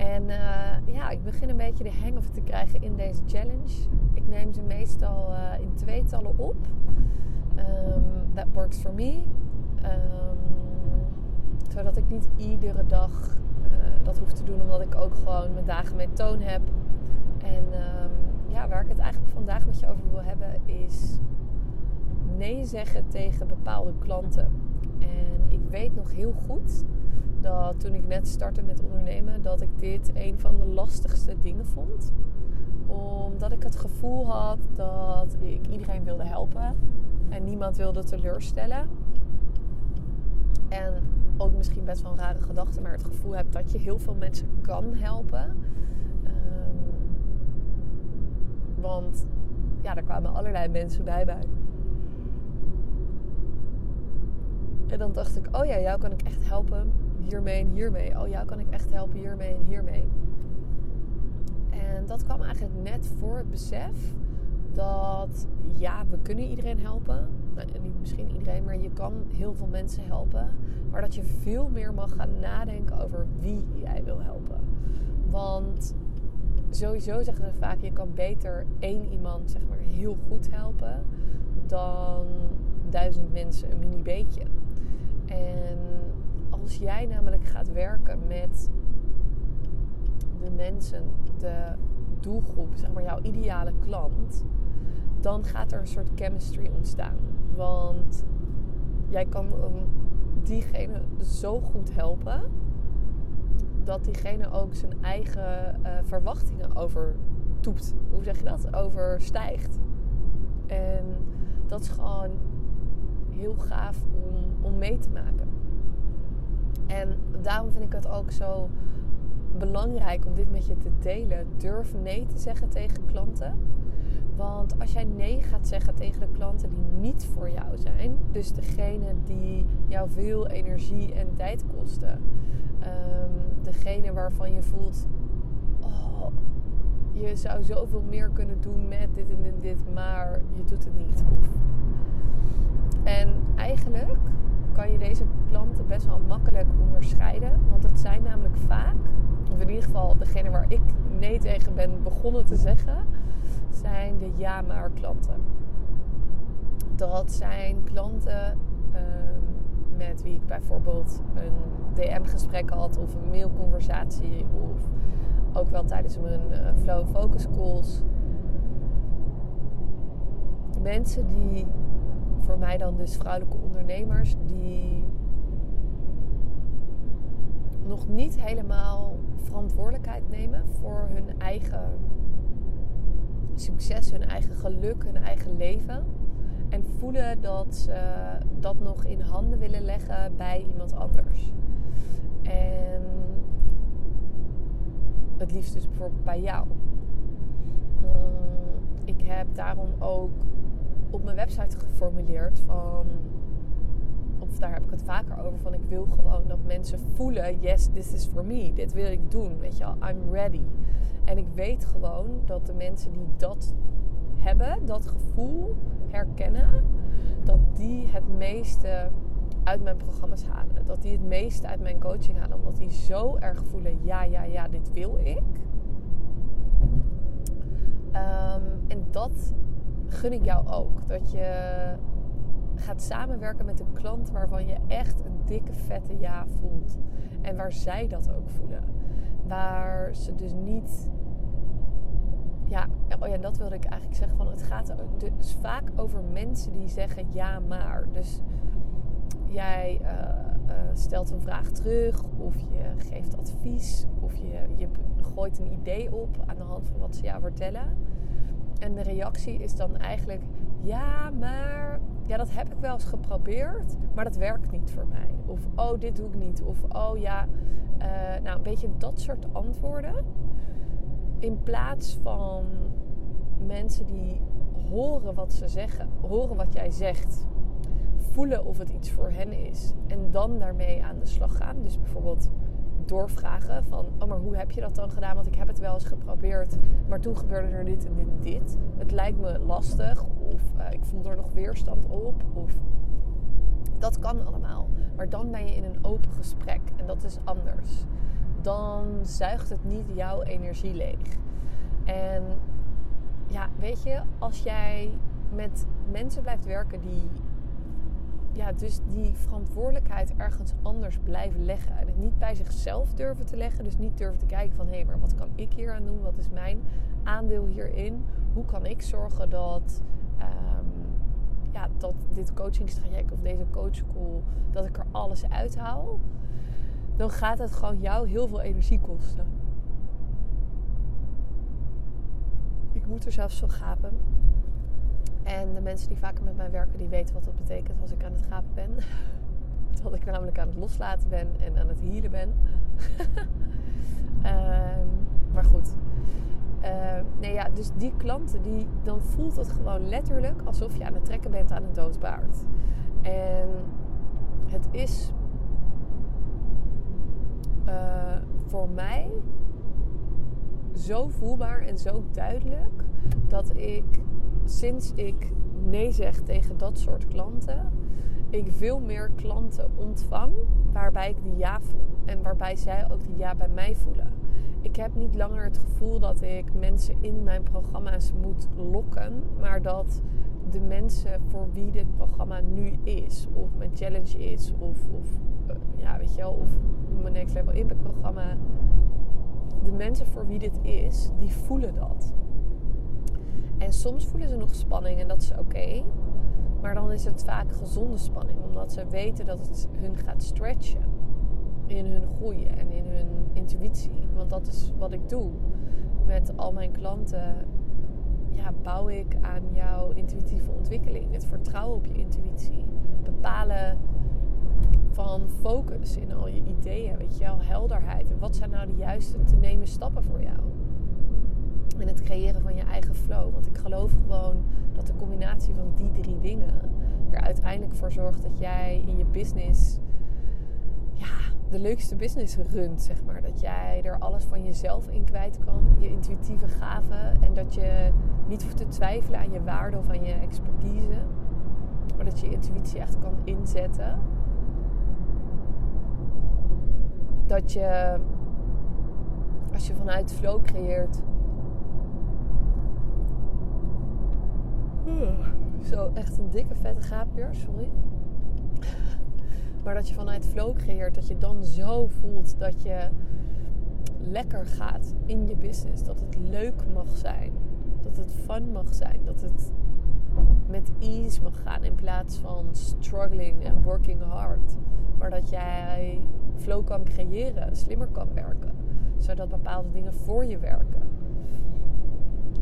En uh, ja, ik begin een beetje de hang of te krijgen in deze challenge. Ik neem ze meestal uh, in tweetallen op. Um, that works for me. Um, zodat ik niet iedere dag uh, dat hoef te doen, omdat ik ook gewoon mijn dagen met toon heb. En um, ja, waar ik het eigenlijk vandaag met je over wil hebben is nee zeggen tegen bepaalde klanten. En ik weet nog heel goed dat toen ik net startte met ondernemen, dat ik dit een van de lastigste dingen vond. Omdat ik het gevoel had dat ik iedereen wilde helpen en niemand wilde teleurstellen. En ook misschien best wel een rare gedachte, maar het gevoel heb dat je heel veel mensen kan helpen. Um, want ja, er kwamen allerlei mensen bij mij. En dan dacht ik, oh ja, jou kan ik echt helpen hiermee en hiermee. Oh, jou kan ik echt helpen hiermee en hiermee. En dat kwam eigenlijk net voor het besef dat ja, we kunnen iedereen helpen. Nou, niet misschien iedereen, maar je kan heel veel mensen helpen. Maar dat je veel meer mag gaan nadenken over wie jij wil helpen. Want sowieso zeggen ze vaak, je kan beter één iemand zeg maar heel goed helpen dan duizend mensen een mini beetje. En als jij namelijk gaat werken met de mensen, de doelgroep, zeg maar jouw ideale klant, dan gaat er een soort chemistry ontstaan. Want jij kan diegene zo goed helpen dat diegene ook zijn eigen uh, verwachtingen overtoept. Hoe zeg je dat? Overstijgt. En dat is gewoon heel gaaf om, om mee te maken. En daarom vind ik het ook zo belangrijk om dit met je te delen. Durf nee te zeggen tegen klanten. Want als jij nee gaat zeggen tegen de klanten die niet voor jou zijn, dus degene die jou veel energie en tijd kosten, um, degene waarvan je voelt, oh, je zou zoveel meer kunnen doen met dit en dit maar je doet het niet. En eigenlijk kan je deze klanten best wel makkelijk onderscheiden. Want het zijn namelijk vaak, of in ieder geval degene waar ik nee tegen ben begonnen te zeggen, zijn de ja maar klanten. Dat zijn klanten um, met wie ik bijvoorbeeld een DM-gesprek had of een mailconversatie of ook wel tijdens mijn uh, flow focus calls. Mensen die voor mij dan dus vrouwelijke ondernemers die nog niet helemaal verantwoordelijkheid nemen voor hun eigen succes, hun eigen geluk, hun eigen leven. En voelen dat ze dat nog in handen willen leggen bij iemand anders. En het liefst dus bijvoorbeeld bij jou. Mm, ik heb daarom ook op mijn website geformuleerd van of daar heb ik het vaker over van ik wil gewoon dat mensen voelen yes this is for me dit wil ik doen weet je wel I'm ready en ik weet gewoon dat de mensen die dat hebben dat gevoel herkennen dat die het meeste uit mijn programma's halen dat die het meeste uit mijn coaching halen omdat die zo erg voelen ja ja ja dit wil ik um, en dat gun ik jou ook. Dat je gaat samenwerken met een klant waarvan je echt een dikke vette ja voelt. En waar zij dat ook voelen. Waar ze dus niet. Ja, oh ja, dat wilde ik eigenlijk zeggen. Van het gaat dus vaak over mensen die zeggen ja, maar. Dus jij uh, uh, stelt een vraag terug, of je geeft advies, of je, je gooit een idee op aan de hand van wat ze jou vertellen. En de reactie is dan eigenlijk: ja, maar ja, dat heb ik wel eens geprobeerd, maar dat werkt niet voor mij. Of oh, dit doe ik niet. Of oh ja, uh, nou een beetje dat soort antwoorden. in plaats van mensen die horen wat ze zeggen, horen wat jij zegt, voelen of het iets voor hen is en dan daarmee aan de slag gaan. Dus bijvoorbeeld doorvragen van, oh maar hoe heb je dat dan gedaan? Want ik heb het wel eens geprobeerd, maar toen gebeurde er dit en dit en dit. Het lijkt me lastig of uh, ik voel er nog weerstand op of dat kan allemaal. Maar dan ben je in een open gesprek en dat is anders. Dan zuigt het niet jouw energie leeg. En ja, weet je, als jij met mensen blijft werken die ja, dus die verantwoordelijkheid ergens anders blijven leggen. En het niet bij zichzelf durven te leggen. Dus niet durven te kijken van hé, hey, maar wat kan ik hier aan doen? Wat is mijn aandeel hierin? Hoe kan ik zorgen dat, um, ja, dat dit coachingstraject of deze coachschool, dat ik er alles uithaal? Dan gaat het gewoon jou heel veel energie kosten. Ik moet er zelfs zo gapen. En de mensen die vaker met mij werken, die weten wat dat betekent als ik aan het gapen ben. Dat ik namelijk aan het loslaten ben en aan het healen ben. um, maar goed. Uh, nee, ja, dus die klanten, die, dan voelt het gewoon letterlijk alsof je aan het trekken bent aan een doodbaard. En het is uh, voor mij zo voelbaar en zo duidelijk dat ik sinds ik nee zeg tegen dat soort klanten, ik veel meer klanten ontvang waarbij ik die ja voel. En waarbij zij ook die ja bij mij voelen. Ik heb niet langer het gevoel dat ik mensen in mijn programma's moet lokken, maar dat de mensen voor wie dit programma nu is, of mijn challenge is, of, of uh, ja, weet je wel, of mijn Next Level Impact programma, de mensen voor wie dit is, die voelen dat. En soms voelen ze nog spanning en dat is oké. Maar dan is het vaak gezonde spanning, omdat ze weten dat het hun gaat stretchen in hun groei en in hun intuïtie. Want dat is wat ik doe met al mijn klanten. Ja, bouw ik aan jouw intuïtieve ontwikkeling, het vertrouwen op je intuïtie, bepalen van focus in al je ideeën, weet je wel, helderheid. En wat zijn nou de juiste te nemen stappen voor jou? En het creëren van je eigen flow. Want ik geloof gewoon dat de combinatie van die drie dingen er uiteindelijk voor zorgt dat jij in je business ja, de leukste business runt, zeg maar. Dat jij er alles van jezelf in kwijt kan, je intuïtieve gaven. En dat je niet hoeft te twijfelen aan je waarde of aan je expertise. Maar dat je intuïtie echt kan inzetten. Dat je, als je vanuit flow creëert, Zo, echt een dikke vette gaapje, sorry. Maar dat je vanuit flow creëert, dat je dan zo voelt dat je lekker gaat in je business. Dat het leuk mag zijn. Dat het fun mag zijn. Dat het met ease mag gaan in plaats van struggling en working hard. Maar dat jij flow kan creëren, slimmer kan werken. Zodat bepaalde dingen voor je werken.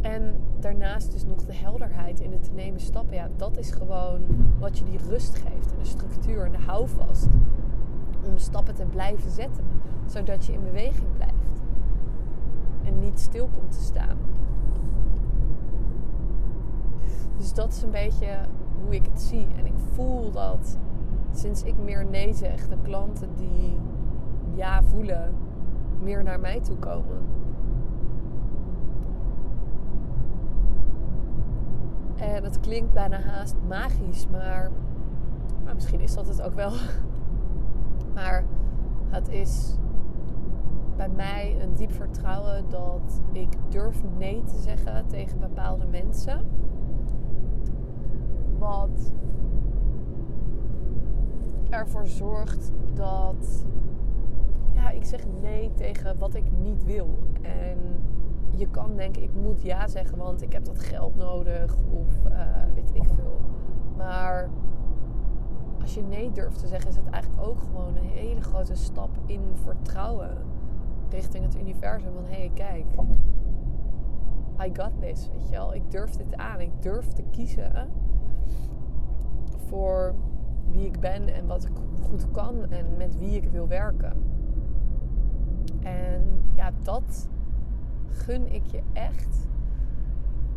En daarnaast dus nog de helderheid in het te nemen stappen. Ja, dat is gewoon wat je die rust geeft. En de structuur en de houvast. Om stappen te blijven zetten. Zodat je in beweging blijft. En niet stil komt te staan. Dus dat is een beetje hoe ik het zie. En ik voel dat sinds ik meer nee zeg, de klanten die ja voelen, meer naar mij toe komen. En het klinkt bijna haast magisch, maar nou, misschien is dat het ook wel. Maar het is bij mij een diep vertrouwen dat ik durf nee te zeggen tegen bepaalde mensen. Wat ervoor zorgt dat ja, ik zeg nee tegen wat ik niet wil. En je kan denken, ik moet ja zeggen, want ik heb dat geld nodig of uh, weet ik veel. Maar als je nee durft te zeggen, is het eigenlijk ook gewoon een hele grote stap in vertrouwen richting het universum. Van hé, hey, kijk, I got this, weet je wel. Ik durf dit aan. Ik durf te kiezen voor wie ik ben en wat ik goed kan en met wie ik wil werken. En ja, dat gun ik je echt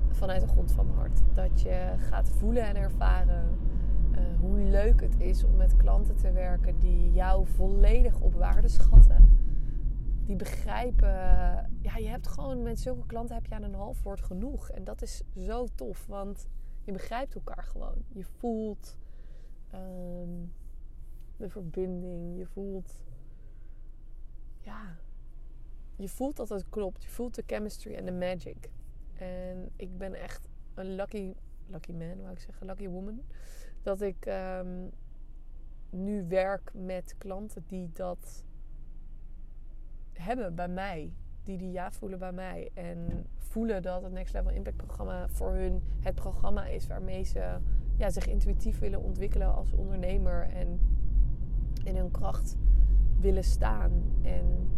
vanuit de grond van mijn hart. Dat je gaat voelen en ervaren uh, hoe leuk het is om met klanten te werken die jou volledig op waarde schatten. Die begrijpen, ja, je hebt gewoon met zulke klanten heb je aan een half woord genoeg. En dat is zo tof, want je begrijpt elkaar gewoon. Je voelt um, de verbinding, je voelt, ja, je voelt dat het klopt. Je voelt de chemistry en de magic. En ik ben echt een lucky, lucky man, wou ik zeggen, lucky woman. Dat ik um, nu werk met klanten die dat hebben bij mij. Die die ja voelen bij mij. En voelen dat het Next Level Impact programma voor hun het programma is waarmee ze ja, zich intuïtief willen ontwikkelen als ondernemer. En in hun kracht willen staan. En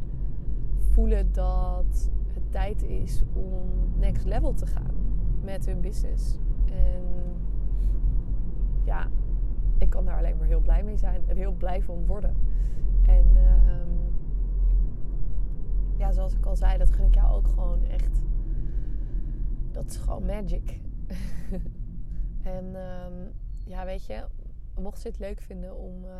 voelen dat het tijd is om next level te gaan met hun business. En ja, ik kan daar alleen maar heel blij mee zijn en heel blij van worden. En um, ja, zoals ik al zei, dat gun ik jou ook gewoon echt. Dat is gewoon magic. en um, ja, weet je, mocht je het leuk vinden om uh,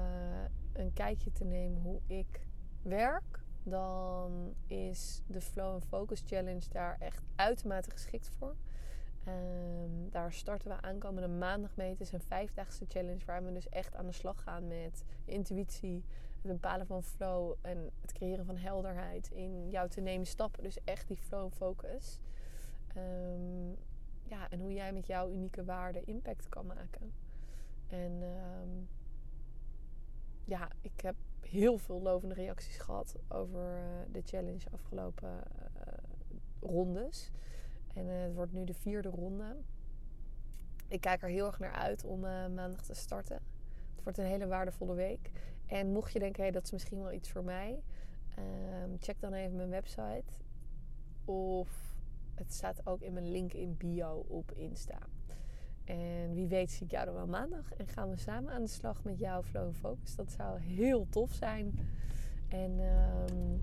een kijkje te nemen hoe ik werk, dan is de Flow and Focus Challenge daar echt uitermate geschikt voor. Um, daar starten we aankomende maandag mee. Het is een vijfdaagse challenge waar we dus echt aan de slag gaan met intuïtie, het bepalen van flow en het creëren van helderheid in jou te nemen stappen. Dus echt die flow focus. Um, ja, en hoe jij met jouw unieke waarde impact kan maken. En um, ja, ik heb heel veel lovende reacties gehad over uh, de challenge afgelopen uh, rondes. En uh, het wordt nu de vierde ronde. Ik kijk er heel erg naar uit om maandag te starten. Het wordt een hele waardevolle week. En mocht je denken, hey, dat is misschien wel iets voor mij, um, check dan even mijn website. Of het staat ook in mijn link in bio op Insta. En wie weet zie ik jou dan wel maandag. En gaan we samen aan de slag met jouw Flow Focus. Dat zou heel tof zijn. En um,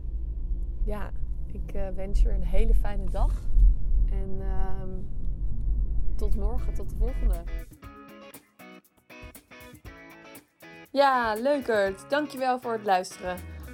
ja, ik uh, wens je een hele fijne dag. En um, tot morgen, tot de volgende. Ja, leukert. Dankjewel voor het luisteren.